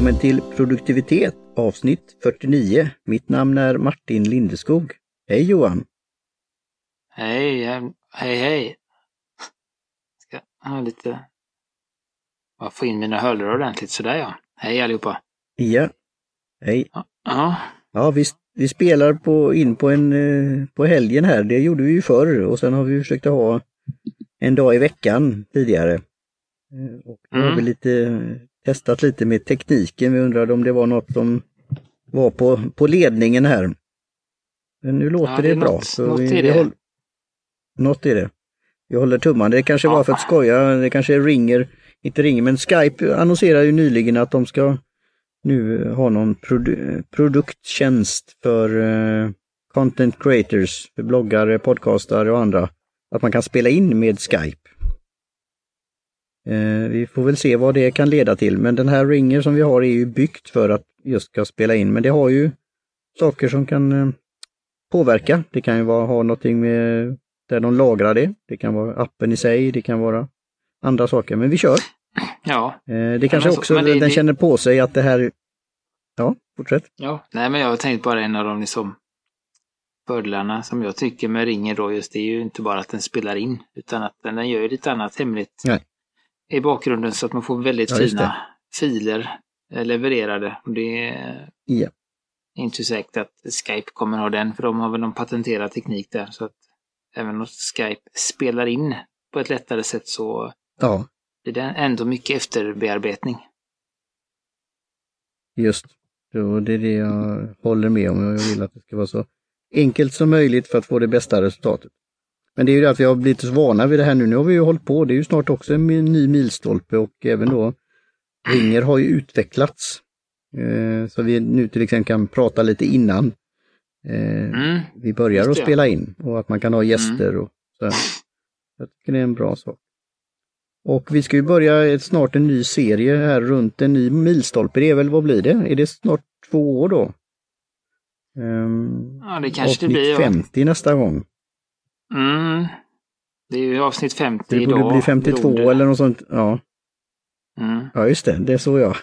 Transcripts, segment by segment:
Välkommen till produktivitet avsnitt 49. Mitt namn är Martin Lindeskog. Hej Johan! Hej, hej, hej. Ska ha lite... Bara få in mina hörlurar ordentligt sådär ja. Hej allihopa! Ja, hej! Ja, Ja, vi, vi spelar på, in på, en, eh, på helgen här. Det gjorde vi ju förr och sen har vi försökt att ha en dag i veckan tidigare. Eh, Och har Mm. vi lite, testat lite med tekniken. Vi undrade om det var något som var på, på ledningen här. Men nu låter Ja, det, det är bra. något- så något vi, är det. håll, något är det. Vi håller tummarna. Det kanske Ja. var för att skoja. Det kanske ringer, inte ringer, men Skype annonserar ju nyligen att de ska nu ha någon produ produkttjänst för eh, content creators, för bloggare, podcastare och andra. Att man kan spela in med Skype. Eh, vi får väl se vad det kan leda till, men den här ringer som vi har är ju byggt för att just ska spela in, men det har ju saker som kan eh, påverka. Det kan ju vara, ha någonting med där de lagrar det. Det kan vara appen i sig, det kan vara andra saker, men vi kör. ja, Eh, det kanske men så- också, det- den det- känner på sig att det här... Ja, fortsätt. ja. Nej men jag har tänkt bara en av de liksom fördelarna som jag tycker med ringer då just det är ju inte bara att den spelar in utan att den, den gör ju lite annat hemligt Nej. I bakgrunden så att man får väldigt Ja, fina filer eh, levererade. Och det är Ja. inte säkert att Skype kommer ha den för de har väl någon patenterad teknik där så att även om Skype spelar in på ett lättare sätt så Ja, blir det ändå mycket efterbearbetning. just. Så det är det jag håller med om. Jag vill att det ska vara så enkelt som möjligt för att få det bästa resultatet. Men det är ju det att vi har blivit så vana vid det här nu. Nu har vi ju hållit på. Det är ju snart också en ny milstolpe och även då Ringer har ju utvecklats. Eh, så vi nu till exempel kan prata lite innan eh, Mm. vi börjar att spela in och att man kan ha gäster och så. Jag tycker det är en bra sak. Och vi ska ju börja snart en ny serie här runt en ny milstolpe. Det är väl, vad blir det? Är det snart två år då? Um, Ja, det kanske det blir. Ja. 50 nästa gång. Mm. Det är ju avsnitt 50 Det idag. borde bli 52 beror det. eller något sånt. Ja, Mm. ja just det, det såg jag.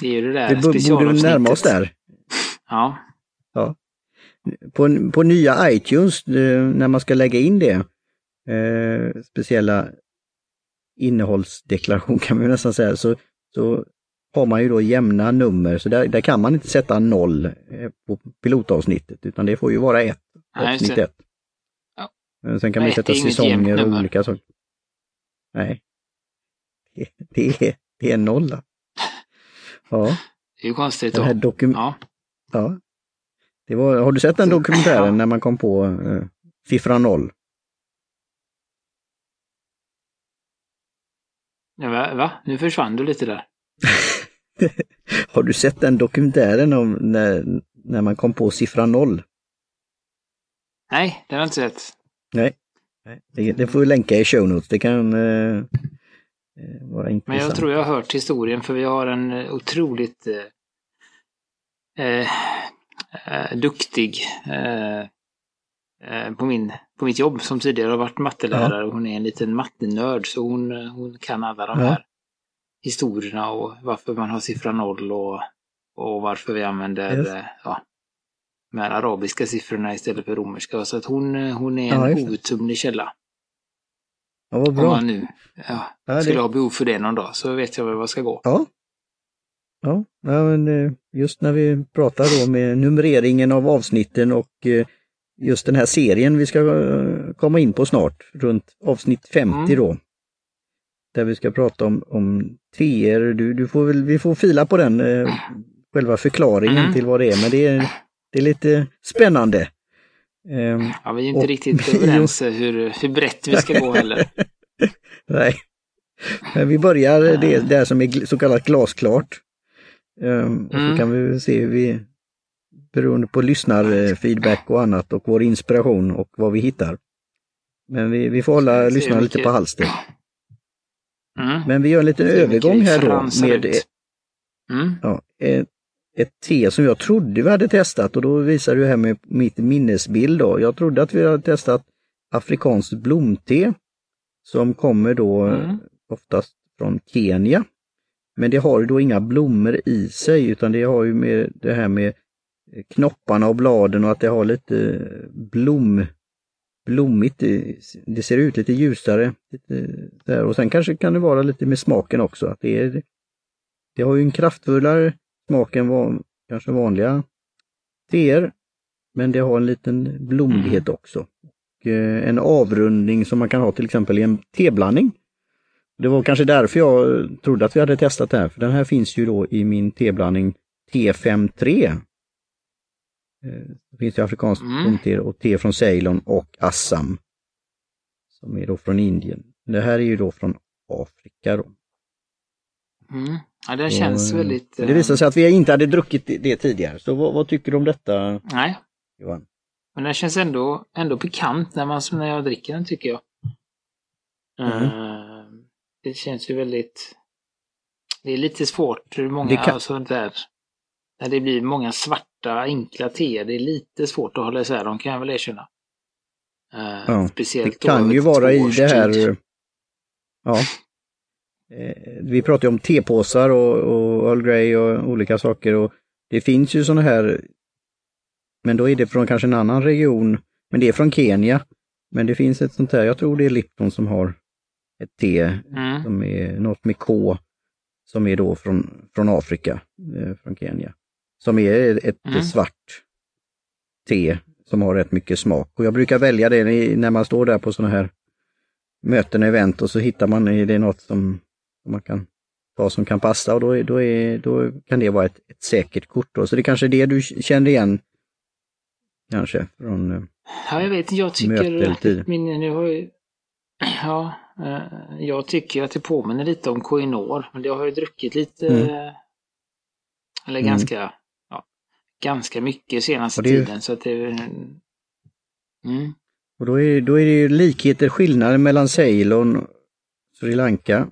Det är ju det där bo- borde närma oss där. Ja. På, på nya iTunes, eh, när man ska lägga in det, eh, speciella innehållsdeklaration kan man nästan säga, så, så har man ju då jämna nummer, så där, där kan man inte sätta noll eh, på pilotavsnittet, utan det får ju vara ett, Ja, avsnitt det. ett. Ja. Eh, Sen kan Men man sätta säsonger och olika saker. Nej, det, det, är, det är nolla. Ja, Det är ju konstigt den här dokum Ja. Ja. Det var, har du sett den dokumentären när man kom på eh, siffran noll? Ja, Va? Va? Nu försvann du lite där. Har du sett den dokumentären om när, när man kom på siffran noll? Nej, den har jag inte sett. Nej. Det, det får vi länka i show notes. Det kan eh, eh, vara intressant. Men jag tror jag har hört historien för vi har en eh, otroligt eh, eh, eh, duktig på, min, på mitt jobb som tidigare har varit mattelärare. Hon är en liten mattenörd så hon, hon kan alla de Ja. här historierna och varför man har siffran noll och, och varför vi använder Yes. eh, ja, de här arabiska siffrorna istället för romerska. Så att hon, eh, hon är Ja, en det. outtömlig källa. Ja, vad Om bra. man nu ja, Ja, skulle det, ha behov för det någon dag så vet jag väl vad jag ska gå. ja. Ja, ja, men eh, just när vi pratar då med numreringen av avsnitten och eh, just den här serien vi ska komma in på snart, runt avsnitt 50 Mm. då. Där vi ska prata om, om TR. Du, du får väl, vi får fila på den, eh, själva förklaringen Mm. till vad det är, men det är, det är lite spännande. Ehm, Ja, vi är inte Och- riktigt överens hur, hur brett vi ska gå heller. nej. Men vi börjar det där som är så kallat glasklart. Ehm, och så Mm. kan vi se hur vi, beroende på lyssnarfeedback och annat och vår inspiration och vad vi hittar. Men vi, vi får hålla lyssnarna lite på halster. Mm. Men vi gör en liten övergång här då med. Mm. ja, ett, ett te som jag trodde vi hade testat och då visar du här med mitt minnesbild då. Jag trodde att vi hade testat afrikanskt blomte som kommer då Mm. oftast från Kenya. Men det har ju då inga blommor i sig utan det har ju med det här med knopparna och bladen och att det har lite blom, blommigt. Det ser ut lite ljusare. Lite där. Och sen kanske kan det vara lite med smaken också. Att det, är, det har ju en kraftfullare smak än van, kanske vanliga teer. Men det har en liten blommighet också. Och, eh, en avrundning som man kan ha till exempel i en teblandning. Det var kanske därför jag trodde att vi hade testat det här, för den här finns ju då i min teblandning T53. Eh, det finns ju afrikanskt mm. te och te från Ceylon och Assam. Som är då från Indien. Det här är ju då från Afrika. Då. Mm. Ja, den känns och, väldigt... Det visade sig att vi inte hade druckit det tidigare. Så vad, vad tycker du om detta? Nej. Johan? Men den känns ändå, ändå pikant när, man, när jag dricker den tycker jag. Mm. Uh, det känns ju väldigt... Det är lite svårt hur många det kan... sånt där... När det blir många svarta enkla teer, det är lite svårt att hålla isär dem kan jag väl erkänna. Uh, ja, speciellt det kan ju vara i det här... Ja. Eh, vi pratar ju om tepåsar och, och Earl Grey och olika saker och det finns ju sådana här, men då är det från kanske en annan region, men det är från Kenya. Men det finns ett sånt här, jag tror det är Lipton som har ett te mm. som är något med K, som är då från, från Afrika, eh, från Kenya. Som är ett mm. svart te som har rätt mycket smak. Och jag brukar välja det när man står där på sådana här möten och event och så hittar man, är det något som man kan ta som kan passa och då, då, är, då kan det vara ett, ett säkert kort. Då. Så det är kanske är det du känner igen kanske från eh, Ja, jag vet Jag tycker min, nu har jag, ja, eh, jag tycker att det påminner lite om Koinor, men det har jag druckit lite, mm. eller mm. ganska, ja, ganska mycket senaste det, tiden. Så att det, mm. Och då är, då är det likheter, skillnader mellan Ceylon, Sri Lanka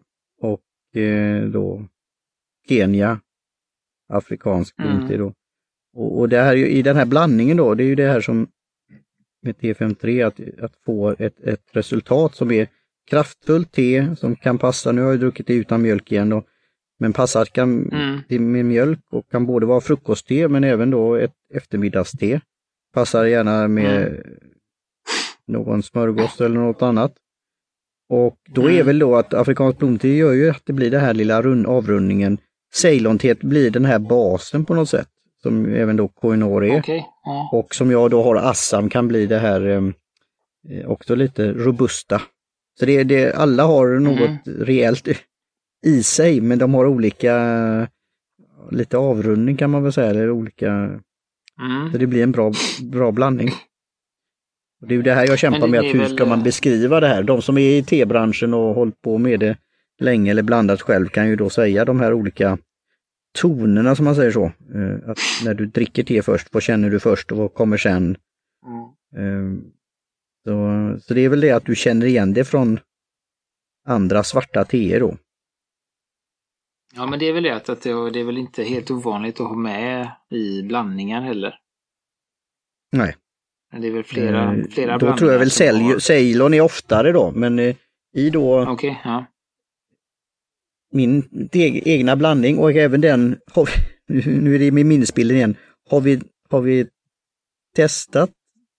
eh, då Kenya, afrikansk mm. då. Och, och det här, i den här blandningen då, det är ju det här som med T53, att, att få ett, ett resultat som är kraftfullt te som kan passa, nu har jag druckit det utan mjölk igen då, men passar kan, mm. med mjölk och kan både vara frukostte men även då ett eftermiddagste. Passar gärna med mm. någon smörgås eller något annat. Och då är mm. väl då att afrikansk blomte gör ju att det blir den här lilla rund, avrundningen. Ceylonteet blir den här basen på något sätt, som även då Koinor är. Okay. Ja. Och som jag då har Assam kan bli det här ehm, eh, också lite robusta. Så det, det, alla har något mm. rejält i sig, men de har olika, lite avrundning kan man väl säga, eller olika, mm. så det blir en bra, bra blandning. Och det är det här jag kämpar med, att hur ska man eh, beskriva det här? De som är i tebranschen och hållit på med det länge eller blandat själv kan ju då säga de här olika tonerna som man säger så. Eh, att när du dricker te först, vad känner du först och vad kommer sen? Mm. Eh, så, så det är väl det att du känner igen det från andra svarta teer då. Ja men det är väl det att det, det är väl inte helt ovanligt att ha med i blandningar heller. Nej. Det är väl flera, eh, flera Då tror jag väl. Ceylon är oftare då, men eh, i då okay, ja. min egna blandning och även den, har nu är det med minnesbilden igen, har vi, har vi testat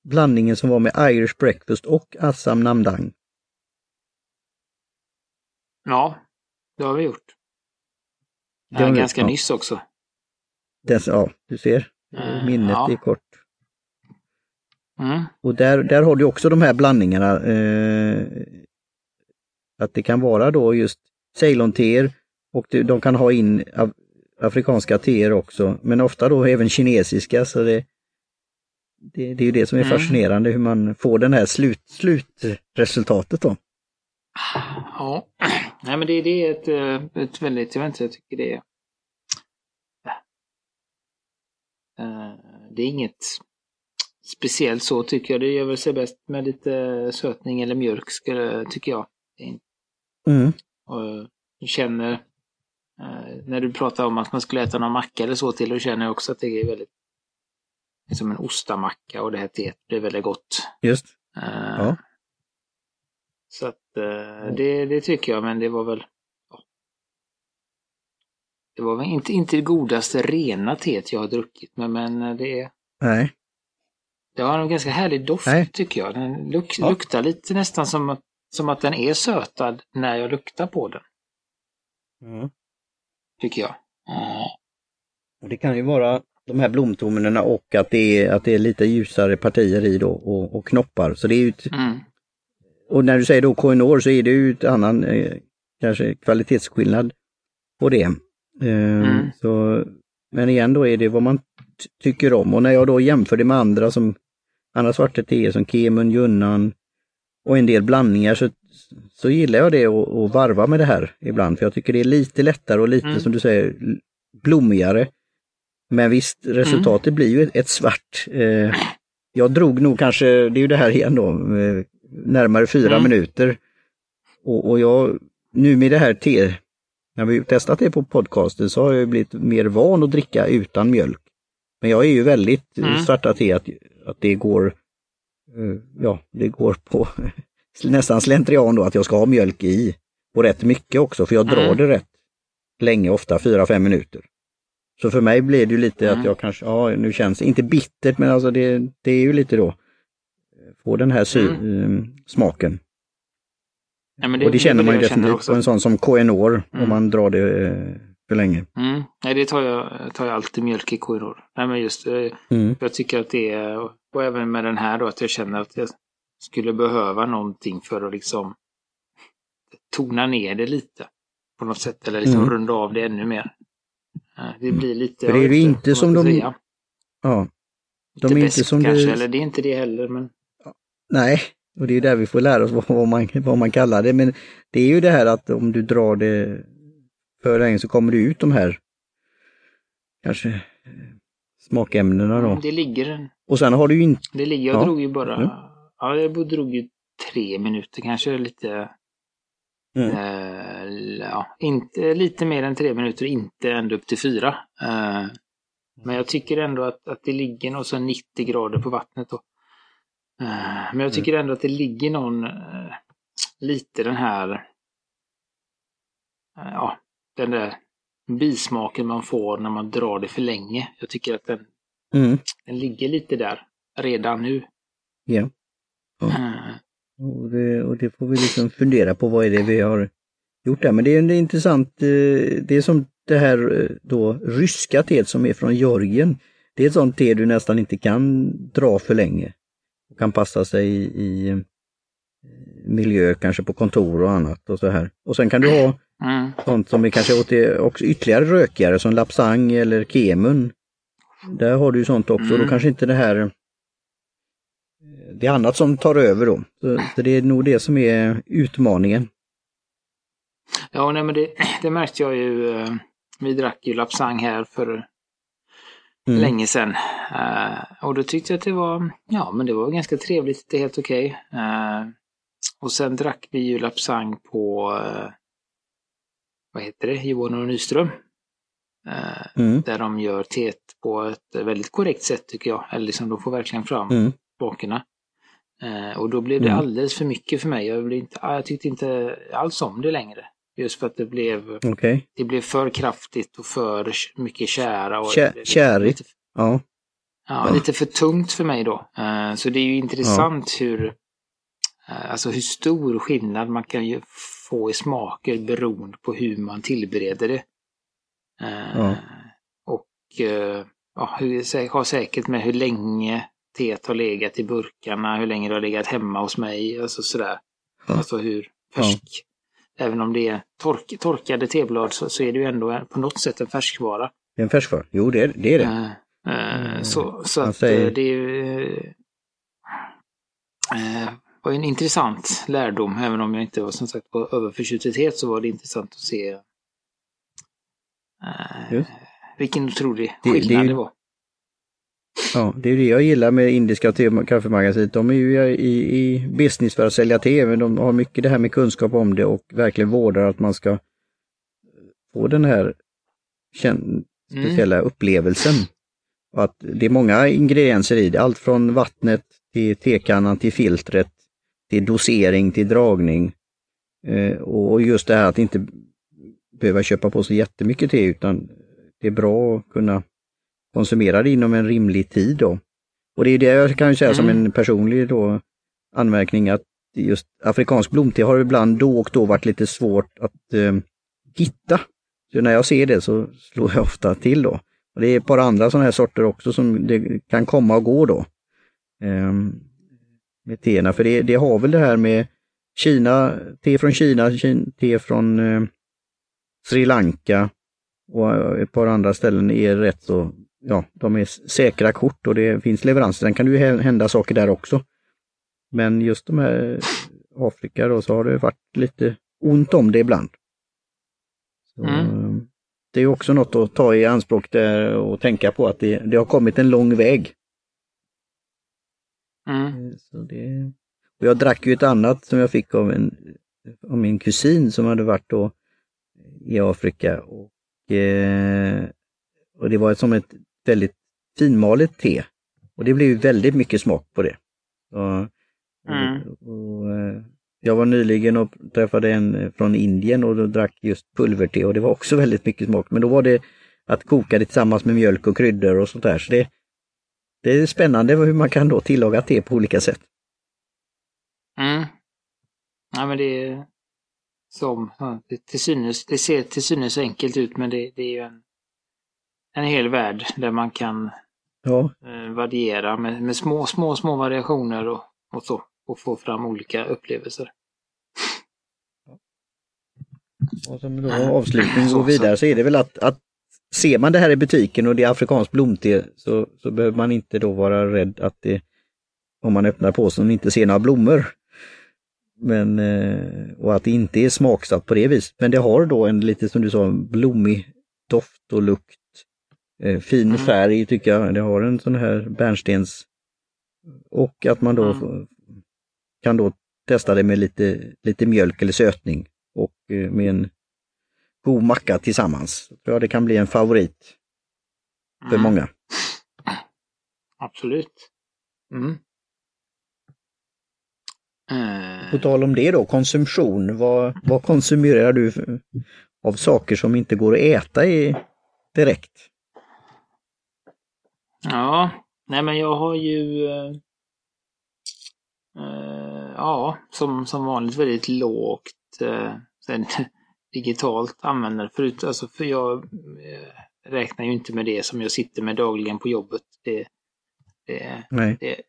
blandningen som var med Irish breakfast och Assam Namdang? Ja, det har vi gjort. Det har ganska gjort, nyss också. Den, ja, du ser. Mm, Minnet ja. är kort. Mm. Och där, där har du också de här blandningarna. Eh, att det kan vara då just ceylonteer och de kan ha in afrikanska teer också, men ofta då även kinesiska. så det, det, det är ju det som är mm. fascinerande hur man får den här slut, slutresultatet då. Ja, nej men det, det är ett, eh, ett väldigt, jag vet inte, jag tycker det är... Eh, det är inget speciellt så tycker jag. Det gör väl sig bäst med lite sötning eller mjölk, skulle, tycker jag. Mm. Och jag känner, eh, när du pratar om att man skulle äta någon macka eller så till, då känner jag också att det är väldigt är som en ostamacka och det här teet blir väldigt gott. Just. Uh, ja. Så att uh, det, det tycker jag, men det var väl det var väl inte, inte det godaste rena teet jag har druckit, men, men det, Nej. Det har en ganska härlig doft Nej. tycker jag. Den luk, Ja. luktar lite nästan som att, som att den är sötad när jag luktar på den, tycker jag. Och det kan ju vara de här blomtonerna och att det är, att det är lite ljusare partier i då och, och knoppar. Så det är ju ett, Mm. och när du säger då Koinor så är det ju ett annan eh, kanske kvalitetsskillnad på det. Eh, Mm. så, men igen då är det vad man tycker om och när jag då jämför det med andra som andra svarta teer som Kemun, Junnan och en del blandningar så, så gillar jag det att, att varva med det här ibland för jag tycker det är lite lättare och lite Mm. som du säger blommigare. Men visst, resultatet blir ju ett, ett svart. Eh, jag drog nog kanske, det är ju det här igen då, eh, närmare fyra Mm. minuter. Och, och jag, nu med det här te, när vi testat det på podcasten så har jag blivit mer van att dricka utan mjölk. Men jag är ju väldigt Mm. svarta te att, att det går, eh, ja, det går på nästan slentrian då att jag ska ha mjölk i. Och rätt mycket också, för jag drar Mm. det rätt länge, ofta fyra fem minuter. Så för mig blir det ju lite Mm. att jag kanske, ja nu känns det inte bittert men alltså det, det är ju lite då, få den här sy, eh, smaken. Ja, men och det känner väl man ju definitivt på en sån som Koenor Mm. om man drar det eh, för länge. Mm. Nej, det tar jag, tar jag alltid mjölk i koror. Nej, men just eh, Mm. jag tycker att det är, och även med den här då, att jag känner att jag skulle behöva någonting för att liksom tona ner det lite. På något sätt, eller liksom Mm. runda av det ännu mer. Eh, Det blir lite... För det är ju inte som de- säga. Ja, de är inte som kanske, du- eller det är inte det heller, men... nej, och det är där vi får lära oss vad, man, vad man kallar det. Men det är ju det här att om du drar det för länge så kommer det ut de här kanske eh, smakämnena då. Det ligger en... Och sen har du ju inte, Det ligger, jag Ja. drog ju bara... Mm. Ja, jag drog ju tre minuter kanske lite... Mm. Eh, ja, inte lite mer än tre minuter, inte ända upp till fyra. Eh, men jag tycker ändå att, att det ligger nog så 90 grader på vattnet då. Eh, men jag tycker ändå att det ligger någon, eh, lite den här, eh, ja, den där bismaken man får när man drar det för länge. Jag tycker att den, mm, den ligger lite där redan nu. ja. Ja. Eh, Och det, och det får vi liksom fundera på vad är det vi har gjort där. Men det är en intressant, eh, det är som det här eh, då ryska teet som är från Georgien. Det är ett sånt te du nästan inte kan dra för länge. Och kan passa sig i, i miljö, kanske på kontor och annat och så här. Och sen kan du ha mm. sånt som är kanske åt också ytterligare rökigare som Lapsang eller Kemun. Där har du ju sånt också, Mm. då kanske inte det här eh, det är annat som tar över då. Så, så det är nog det som är utmaningen. Ja, nej, men det, det märkte jag ju. eh, Vi drack ju Lapsang här för Mm. länge sedan. Eh, och då tyckte jag att det var, ja men det var ganska trevligt, det är helt okej. Eh, och sen drack vi ju Lapsang på, eh, vad heter det, Johan och Nyström. Eh, Mm. där de gör teet på ett väldigt korrekt sätt tycker jag. Eller liksom de får verkligen fram Mm. smakerna. Eh, och då blev det Mm. alldeles för mycket för mig. Jag, blev inte, ah, jag tyckte inte alls om det längre. Just för att det blev, Okej. det blev för kraftigt och för mycket kära. Och Kä- kärigt. lite- Ja. Ja, lite för tungt för mig då. Eh, Så det är ju intressant hur, eh, alltså hur stor skillnad man kan ju få i smaker beroende på hur man tillbereder det. Eh, Ja. Och eh, ja, har säkert med hur länge teet har legat i burkarna, hur länge det har legat hemma hos mig, alltså sådär. Ja. Alltså hur färsk. Även om det är tork, torkade teblad så, så är det ju ändå på något sätt en färskvara. Det är en färskvara. Jo, det är det. Är det. Mm. Så, så att säger- det är ju, var en intressant lärdom, även om jag inte var som sagt teet så var det intressant att se eh, vilken otrolig Det- det skillnad det, ju- var. Ja, det är det jag gillar med indiska te- kaffemagasinet. De är ju i, i business för att sälja te, men de har mycket det här med kunskap om det och verkligen vårdar att man ska få den här Mm. speciella upplevelsen. Och att det är många ingredienser i det, allt från vattnet till tekannan till filtret, till dosering, till dragning. Eh, och just det här att inte behöva köpa på sig jättemycket te utan det är bra att kunna konsumera det inom en rimlig tid då. Och det är det jag kan säga mm. som en personlig då anmärkning att just afrikansk blomte har ibland då och då varit lite svårt att eh, hitta. Så när jag ser det så slår jag ofta till då. Och Det är ett par andra sådana här sorter också som det kan komma och gå då. Eh, med teerna, för det, det, har väl det här med Kina, te från Kina, te från eh, Sri Lanka och ett par andra ställen är rätt så, ja, de är säkra kort och det finns leveranser. Sen kan det ju hända saker där också. Men just de här Afrika då så har det varit lite ont om det ibland. Så, mm. Det är också något att ta i anspråk där och tänka på att det, det har kommit en lång väg. Mm. Så det, och jag drack ju ett annat som jag fick av, en, av min kusin som hade varit då i Afrika. Och, eh, och det var som ett väldigt finmalet te. Och det blev väldigt mycket smak på det. Så, Mm. Och, eh, jag var nyligen och träffade en från Indien och då drack just pulverte och det var också väldigt mycket smak. Men då var det att koka det tillsammans med mjölk och kryddor och sånt där. Så det, det är spännande hur man kan då tillaga te på olika sätt. Mm. Ja men det är som, det, till synes, det ser till synes enkelt ut men det, det är ju en, en hel värld där man kan ja. eh, variera med, med små, små, små variationer och, och så och få fram olika upplevelser. Och som då avslutning och vidare så är det väl att, att ser man det här i butiken och det är afrikanskt blomte så, så behöver man inte då vara rädd att det, om man öppnar påsen, inte ser några blommor. Men, eh, och att det inte är smaksatt på det viset. Men det har då en lite som du sa, blommig doft och lukt. Eh, fin mm. färg tycker jag. Det har en sån här bärnstens... Och att man då mm kan då testa det med lite, lite mjölk eller sötning och eh, med en god macka tillsammans. Jag tror det kan bli en favorit för mm. många. Absolut. Mm. På tal om det då, konsumtion. Vad, vad konsumerar du av saker som inte går att äta i, direkt? Ja, nej men jag har ju eh, ja, som, som vanligt väldigt lågt eh, sen, digitalt användare. Förut, alltså, för jag eh, räknar ju inte med det som jag sitter med dagligen på jobbet. Det, det, Nej. Det,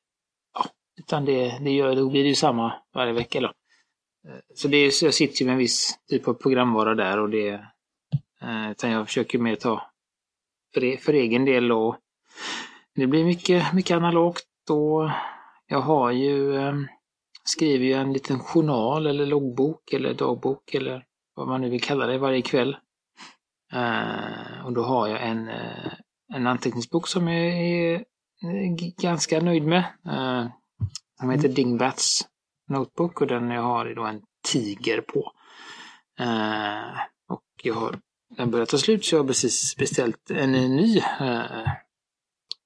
ja, utan det, det gör, då blir det ju samma varje vecka. Då. Eh, så, det, så jag sitter ju med en viss typ av programvara där och det eh, utan jag försöker mer ta för, e, för egen del och det blir mycket, mycket analogt och jag har ju skriver ju en liten journal eller loggbok eller dagbok eller vad man nu vill kalla det varje kväll. Uh, och då har jag en, uh, en anteckningsbok som jag är ganska nöjd med. Uh, som heter mm. Dingbats Notebook och den jag har då en tiger på. och jag har, den börjar ta slut så jag har precis beställt en ny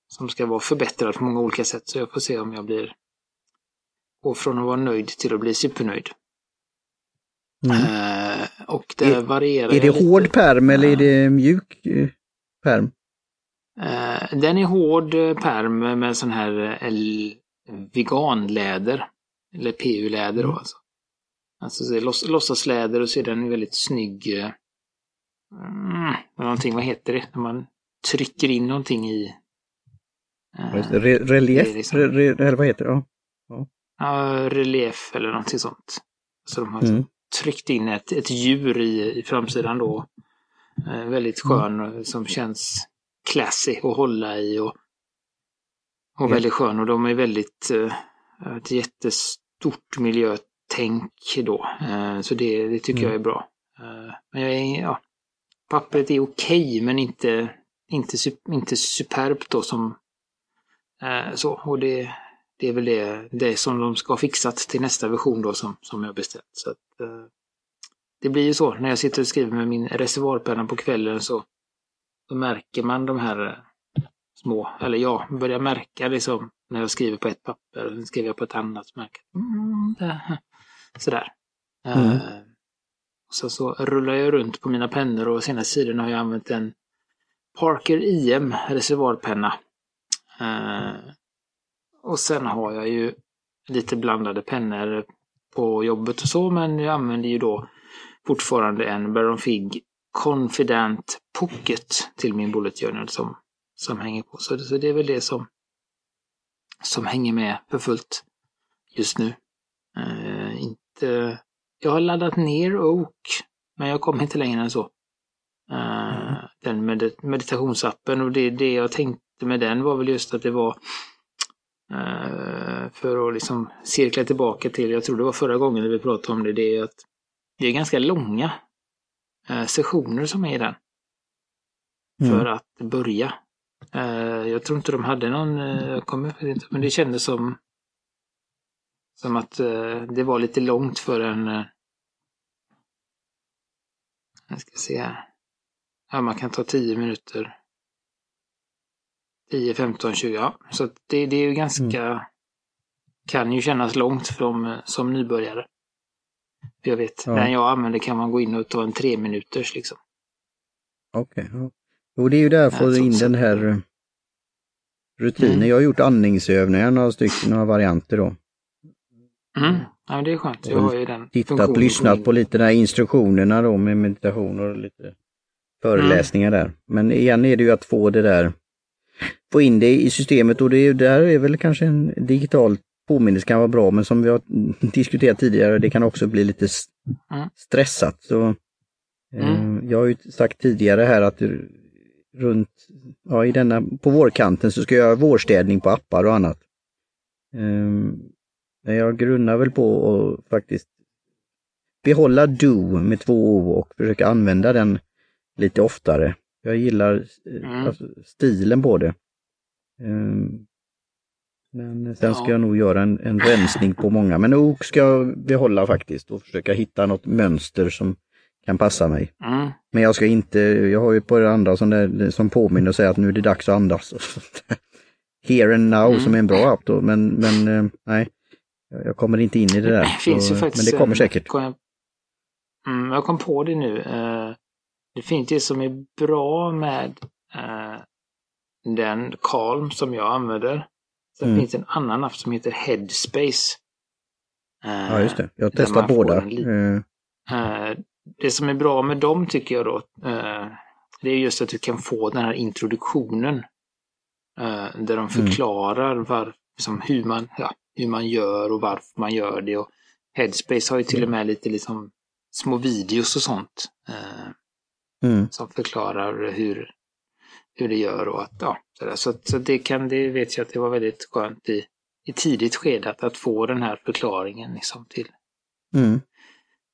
som ska vara förbättrad på många olika sätt. Så jag får se om jag blir gå från att vara nöjd till att bli supernöjd. Mm. Och det är, varierar Är det lite. hård perm eller är det mjuk eh, perm? Uh, den är hård perm med sån här veganläder. Eller PU-läder då mm. alltså. Alltså det är loss, låtsasläder och så är den väldigt snygg. Mm, någonting, vad heter det? När man trycker in någonting i. Re relief? Liksom, re, eller vad heter det? Ja. ja ja, relief eller någonting sånt. Så de har mm. Tryckt in ett, ett djur i, i framsidan då. Eh, väldigt skön mm. som känns classy att hålla i och, och mm. väldigt skön och de är väldigt eh, ett jättestort miljötänk då. Eh, så det, det tycker jag är bra. Eh, men jag är, ja, pappret är okej okay, men inte, inte, inte superbt då som eh, så. Och det, det är väl det, det som de ska ha fixat till nästa version då som, som jag beställt. Så att, eh, det blir ju så när jag sitter och skriver med min reservoarpenna på kvällen så då märker man de här eh, små, eller ja, börjar märka liksom när jag skriver på ett papper och sen skriver jag på ett annat. Så märker, mm, sådär. Mm. Uh, Sen så rullar jag runt på mina pennor och senaste tiden har jag använt en Parker IM reservoarpenna. Eh, och sen har jag ju lite blandade pennor på jobbet och så, men jag använder ju då fortfarande en Baron Fig Confident Pocket till min Bullet Journal som, som hänger på. Så, så det är väl det som, som hänger med för fullt just nu. Uh, inte... Jag har laddat ner Oak, men jag kommer inte längre än så. Uh, mm. Den med meditationsappen och det, det jag tänkte med den var väl just att det var för att liksom cirkla tillbaka till, jag tror det var förra gången när vi pratade om det, det är att det är ganska långa sessioner som är i den. Mm. För att börja. Jag tror inte de hade någon, jag kommer inte, men det kändes som som att eh, det var lite långt för en... Eh, jag ska se här. Ja, man kan ta 10 minuter. 10, 15, 20. Ja, så det, det är ju ganska... Mm. Kan ju kännas långt som, eh, som nybörjare. Jag vet, ja. den jag använder kan man gå in och ta en tre minuters liksom. Okej. Okay, ja. Jo, det är ju där för ja, in den här eh, rutinen. Mm. Jag har gjort andningsövningar, några stycken, några varianter då. Mm. Ja, det är skönt. Jag har ju den Tittat, lyssnat på lite där instruktionerna då med meditation och lite föreläsningar mm. där. Men igen är det ju att få det där, få in det i systemet och det där är väl kanske en digital påminnelse kan vara bra men som vi har diskuterat tidigare, det kan också bli lite mm. stressat. Så, eh, mm. Jag har ju sagt tidigare här att runt, ja, i denna, på vårkanten så ska jag göra vårstädning på appar och annat. Um, men jag grunnar väl på att faktiskt behålla Do med två O och försöka använda den lite oftare. Jag gillar mm. alltså, stilen på det. Um, men sen ska ja. jag nog göra en, en rensning på många. Men OK ska jag behålla faktiskt och försöka hitta något mönster som kan passa mig. Mm. Men jag ska inte, jag har ju på det andra som, där, som påminner och säger att nu är det dags att andas. Here and now mm. som är en bra app då, men, men eh, nej. Jag kommer inte in i det där. Det finns så, ju faktiskt, men det kommer säkert. Jag, mm, jag kom på det nu. Uh, det finns det som är bra med uh, den Calm som jag använder. Sen mm. finns en annan app som heter Headspace. Uh, ja, just det. Jag testar båda. det som är bra med dem tycker jag då, det är just att du kan få den här introduktionen. där de mm. förklarar mm. var, liksom, hur man, ja, hur man gör och varför man gör det. Och Headspace har ju till och med lite liksom små videos och sånt. Mm. Som förklarar hur, hur det gör och att ja, så, så, så, det kan, det vet jag att det var väldigt skönt i, i tidigt skede att, att få den här förklaringen liksom till, mm.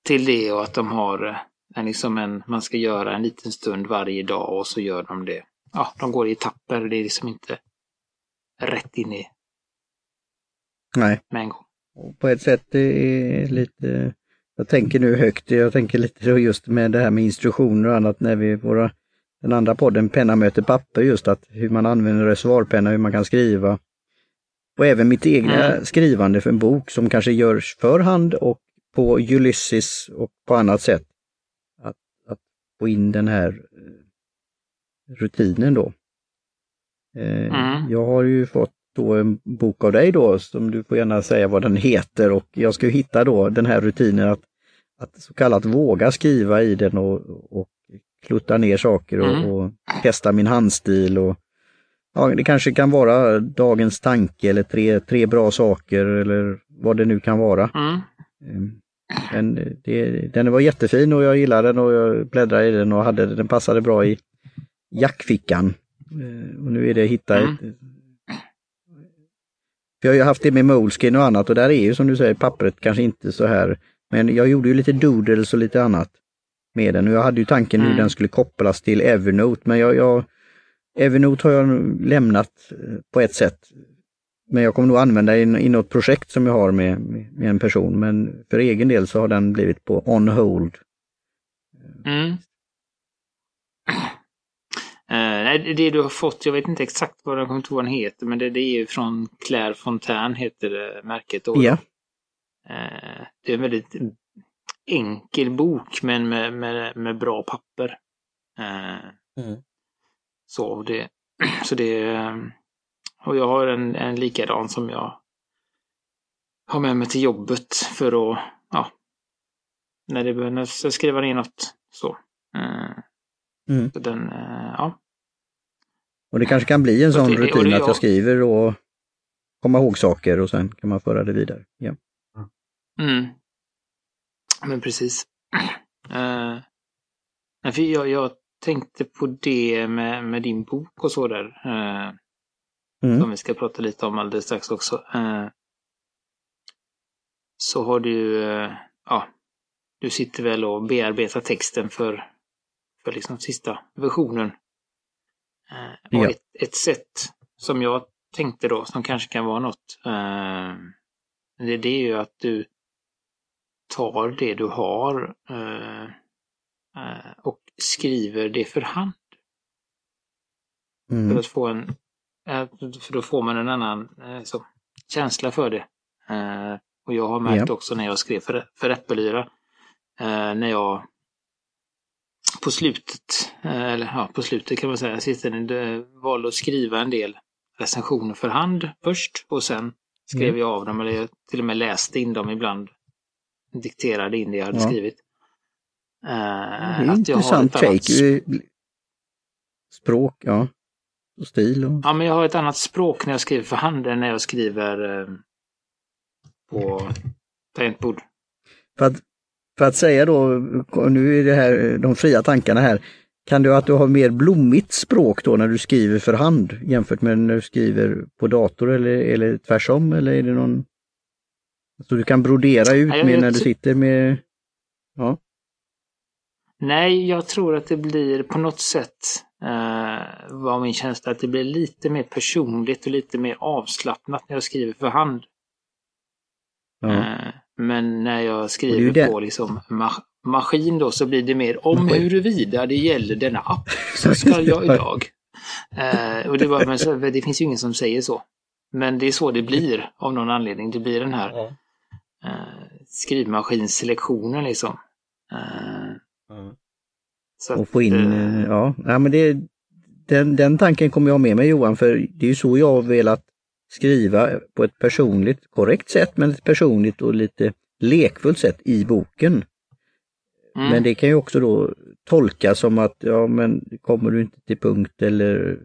till det och att de har eh, en, liksom en, man ska göra en liten stund varje dag och så gör de det. Ja, de går i etapper, det är liksom inte rätt in i Nej. Med en gång. På ett sätt det är lite, jag tänker nu högt, jag tänker lite just med det här med instruktioner och annat när vi, våra, den andra podden Penna möter papper, just att hur man använder reservoarpenna, hur man kan skriva. Och även mitt egna mm. skrivande för en bok som kanske görs för hand och på Ulysses och på annat sätt. Att, att få in den här eh, rutinen då. Eh, mm. Jag har ju fått då en bok av dig då, som du får gärna säga vad den heter och jag ska hitta då den här rutinen att, att så kallat våga skriva i den och, och klutta ner saker och, mm. och testa min handstil och ja, det kanske kan vara dagens tanke eller tre, tre bra saker eller vad det nu kan vara. Mm. Ehm, men det, den var jättefin och jag gillade den och jag bläddrade i den och hade den passade bra i jackfickan. Ehm, och nu är det hitta mm. ett jag har ju haft det med Moleskin och annat och där är ju som du säger pappret kanske inte så här. Men jag gjorde ju lite doodles och lite annat med den och jag hade ju tanken mm. hur den skulle kopplas till Evernote men jag, jag Evernote har jag lämnat eh, på ett sätt. Men jag kommer nog använda i, i något projekt som jag har med, med, en person men för egen del så har den blivit på on hold. Mm. Uh, nej, det du har fått, jag vet inte exakt vad den kommer inte vad den heter, men det, det är ju från Claire Fontaine heter det, märket. Då, ja. Uh, det är en väldigt enkel bok men med, med, med bra papper. Eh, Mm. Så det, så det, och jag har en, en likadan som jag har med mig till jobbet för att, ja, när, det, ska skriva ner något så. Eh, Mm. så den, eh, ja. Och det kanske kan bli en Så sån det- rutin att jag skriver och komma ihåg saker och sen kan man föra det vidare. Ja. Mm. Men precis. Nej, för jag, jag tänkte på det med, med din bok och så där. eh, Mm. som vi ska prata lite om alldeles strax också. Eh, så har du, ja, du sitter väl och bearbetar texten för, för liksom sista versionen. Eh, och Ja. ett, ett sätt som jag tänkte då, som kanske kan vara något, eh, det, det är ju att du tar det du har eh, eh, och skriver det för hand. För Mm. att få en, eh, för då får man en annan eh, så, känsla för det. Och jag har märkt också när jag skrev för, för Äppelyra, när jag på slutet, eh, eller ja, på slutet kan man säga, eh, valde att skriva en del recensioner för hand först och sen skrev Mm. jag av dem, eller jag till och med läste in dem ibland. Dikterade in det jag hade Ja. skrivit. Eh, Det är att jag har intressant ett annat. Språk, ja. Och stil och... Ja, men jag har ett annat språk när jag skriver för hand än när jag skriver eh, på tangentbord. För att, för att säga då, nu är det här de fria tankarna här. Kan du att du har mer blommigt språk då när du skriver för hand jämfört med när du skriver på dator eller, eller tvärsom? Eller är det någon... Så du kan brodera ut mer när du sitter med... Ja. Nej, jag tror att det blir på något sätt, eh, var min känsla, att det blir lite mer personligt och lite mer avslappnat när jag skriver för hand. ja. Eh, men när jag Och det skriver det- på liksom ma- maskin då så blir det mer om huruvida det gäller denna app så ska jag idag. Eh, och det, var, men så, det finns ju ingen som säger så. Men det är så det blir av någon anledning. Det blir den här eh, skrivmaskinsselektionen liksom. Eh, så Och att, få in, eh, eh, ja, ja men det, den, den tanken kommer jag med mig Johan, för det är ju så jag har velat skriva på ett personligt, korrekt sätt, men ett personligt och lite lekfullt sätt i boken. mm, Men det kan ju också då tolkas som att, ja men kommer du inte till punkt eller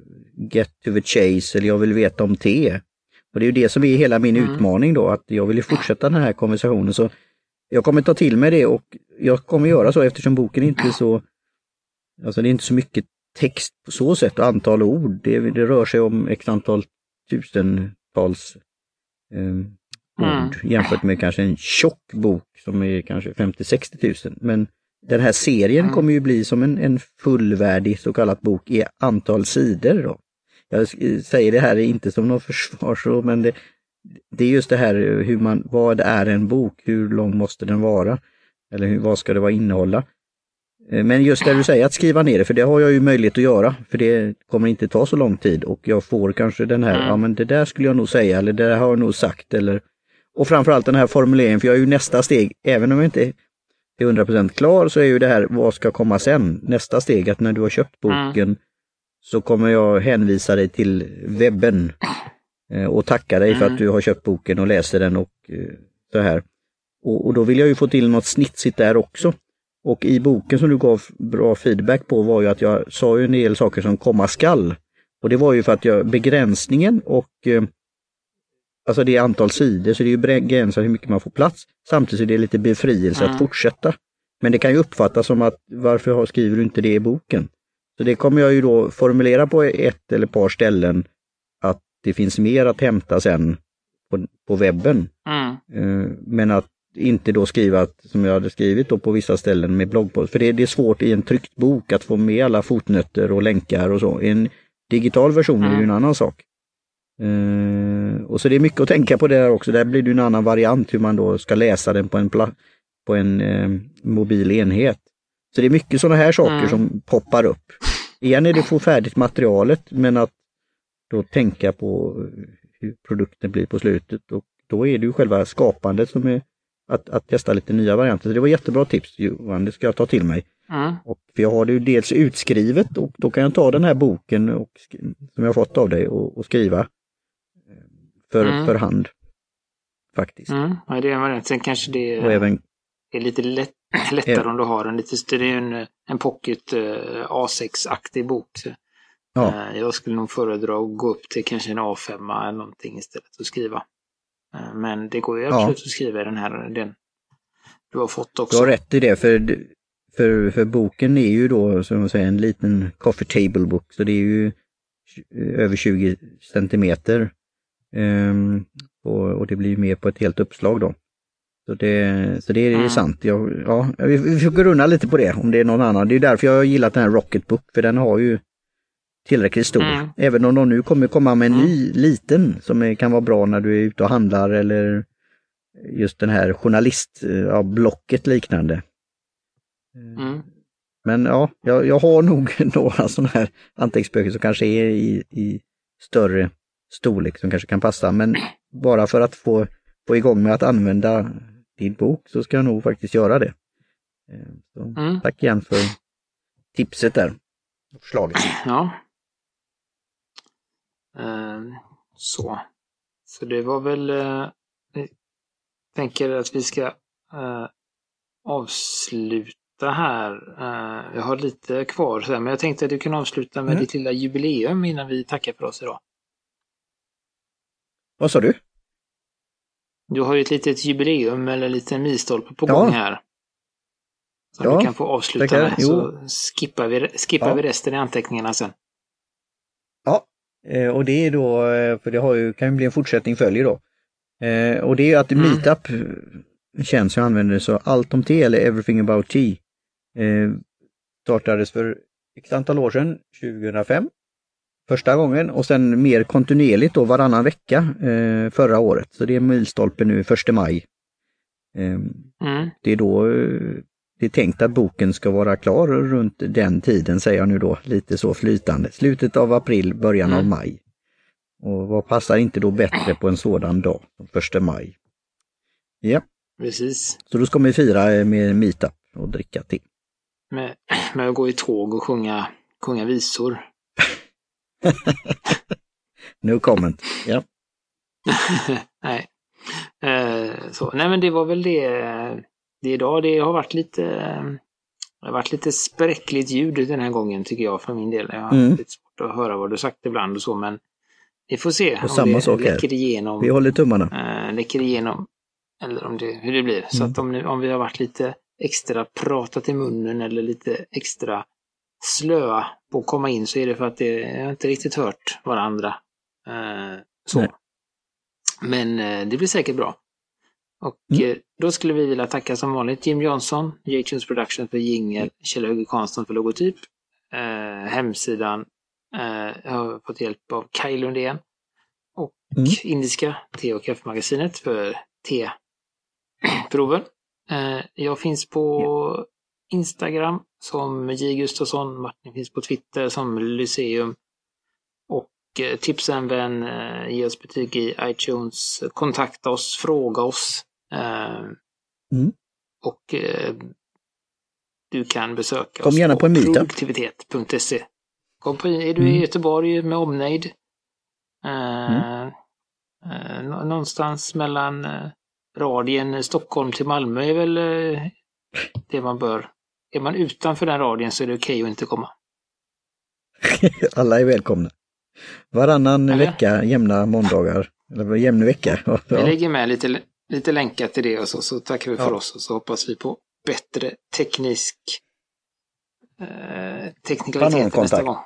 get to the chase eller jag vill veta om te. Och det är ju det som är hela min Mm. utmaning då, att jag vill fortsätta den här konversationen. Så jag kommer ta till mig det och jag kommer göra så eftersom boken inte är så, alltså det är inte så mycket text på så sätt och antal ord. Det, det rör sig om x antal tusentals eh, Mm. ord jämfört med kanske en tjock bok som är kanske 50-60 tusen. Men den här serien Mm. kommer ju bli som en, en fullvärdig så kallad bok i antal sidor. Då. Jag säger det här inte som något försvar, men det, det är just det här hur man, vad är en bok, hur lång måste den vara? Eller hur, vad ska det vara innehålla? Eh, Men just det du säger, att skriva ner det, för det har jag ju möjlighet att göra, för det kommer inte ta så lång tid och jag får kanske den här, Mm. ja men det där skulle jag nog säga, eller det där har jag nog sagt, eller och framförallt den här formuleringen, för jag är ju nästa steg, även om jag inte är 100% klar, så är ju det här, vad ska komma sen? Nästa steg, att när du har köpt boken så kommer jag hänvisa dig till webben eh, och tacka dig för Mm. att du har köpt boken och läser den och eh, så här. Och, och då vill jag ju få till något snitsigt där också. Och i boken som du gav bra feedback på var ju att jag sa ju en del saker som komma skall. Och det var ju för att jag, begränsningen och eh, alltså det är antal sidor så det är ju begränsat hur mycket man får plats. Samtidigt är det lite befrielse Mm. att fortsätta. Men det kan ju uppfattas som att varför skriver du inte det i boken? Så det kommer jag ju då formulera på ett eller ett par ställen att det finns mer att hämta sen på, på webben. mm, Eh, Men att inte då skriva som jag hade skrivit då på vissa ställen med bloggpost. För det, det är svårt i en tryckt bok att få med alla fotnötter och länkar och så. I en digital version är det ju en annan sak. Eh, och så det är mycket att tänka på det där också. Där blir det en annan variant hur man då ska läsa den på en, på en eh, mobil enhet. Så det är mycket sådana här saker Mm. som poppar upp. Igen är det att få färdigt materialet men att då tänka på hur produkten blir på slutet och då är det ju själva skapandet som är att, att testa lite nya varianter. Så det var jättebra tips Johan, det ska jag ta till mig. Mm. Och för jag har det ju dels utskrivet och då kan jag ta den här boken och, som jag fått av dig och, och skriva eh, för, Mm. för hand. Faktiskt. Mm. Ja, det är en variant. Sen kanske det Och även, är lite lätt, lättare om du har en lite det är en, en pocket eh, A6-aktig bok. ja, Eh, jag skulle nog föredra att gå upp till kanske en A5 eller någonting istället och skriva. Eh, men det går ju Ja. absolut att skriva i den här, den du har fått du också. har rätt i det för, för, för boken är ju då som man säger en liten coffee table book så det är ju över 20 centimeter. Ehm, och, och det blir mer på ett helt uppslag då. Så det, så det är ju Mm. sant. Jag, ja, vi, vi får grunna lite på det om det är någon annan. Det är därför jag har gillat den här Rocketbook för den har ju tillräckligt stor. Mm. Även om de nu kommer komma med en Mm. ny liten som är, kan vara bra när du är ute och handlar eller just den här journalistblocket liknande. Mm. Men ja, jag, jag har nog några sådana här anteckningsböcker som kanske är i, i större storlek som kanske kan passa. Men bara för att få, få igång med att använda din bok så ska jag nog faktiskt göra det. Eh, Så, Mm. Tack igen för tipset där. Förslaget. Ja. Ehm, så. Så det var väl... eh, Jag tänker att vi ska eh, avsluta här. Eh, jag har lite kvar, men jag tänkte att du kan avsluta med Mm. ditt lilla jubileum innan vi tackar för oss idag. Vad sa du? Du har ju ett litet jubileum eller en liten milstolpe på Ja. gång här. Som Ja, du kan få avsluta tackar. med. Jo. Så skippar vi, skippar Ja. vi resten i anteckningarna sen. Ja, och det är då, eh, för det har ju, kan ju bli en fortsättning följer då. Eh, Och det är att Mm. Meetup eh, känns jag använder så allt om te eller everything about tea. Eh, startades för x antal år sedan, 2005. Första gången och sen mer kontinuerligt då varannan vecka eh, förra året. Så det är milstolpe nu 1 maj. Eh, Mm. det är då eh, det är tänkt att boken ska vara klar runt den tiden, säger jag nu då, lite så flytande. Slutet av april, början av Mm. maj. Och vad passar inte då bättre på en sådan dag, som första maj? Ja, Precis. så då ska vi fira med meetup och dricka te. Med, med att gå i tåg och sjunga, sjunga visor. No comment. Ja, Nej. Eh, så. Nej men det var väl det, det idag. Det har varit lite det har varit lite spräckligt ljud den här gången tycker jag för min del. Jag har Mm. lite svårt att höra vad du sagt ibland och så men vi får se om samma det sak läcker igenom. vi håller tummarna. eh, läcker igenom. Eller om det, hur det blir. Så Mm. att om, om vi har varit lite extra pratat i munnen eller lite extra slöa på att komma in så är det för att det, jag har inte riktigt hört varandra. Eh, så. Nej. Men eh, det blir säkert bra. Och Mm. eh, då skulle vi vilja tacka som vanligt Jim Johnson, J-Tunes Production för jingel, Kjell Höge Karlsson för logotyp. Eh, hemsidan eh, jag har fått hjälp av Kaj Lundén. Och Mm. Indiska te och kaffemagasinet för teproven. Eh, jag finns på Instagram som J Gustafsson, Martin finns på Twitter som Lyceum. Och eh, tipsa en vän, eh, ge oss betyg i iTunes, kontakta oss, fråga oss. Eh, Mm. Och eh, du kan besöka Kom oss gärna på meetup. produktivitet.se. Kom på, är du i Mm. Göteborg med omnejd? Eh, eh, nå- någonstans mellan eh, radien Stockholm till Malmö är väl eh, det man bör. Är man utanför den radien så är det okej att inte komma. Alla är välkomna. Varannan Eller? vecka, jämna måndagar. Eller jämn vecka. Vi lägger med lite, lite länkar till det och så, så tackar vi för Ja. oss och så hoppas vi på bättre teknisk eh, teknikalitet nästa gång.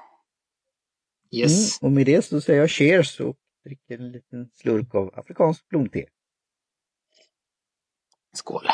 Yes. Mm, och med det så säger jag cheers och dricker en liten slurk av afrikanskt blomte. Skål.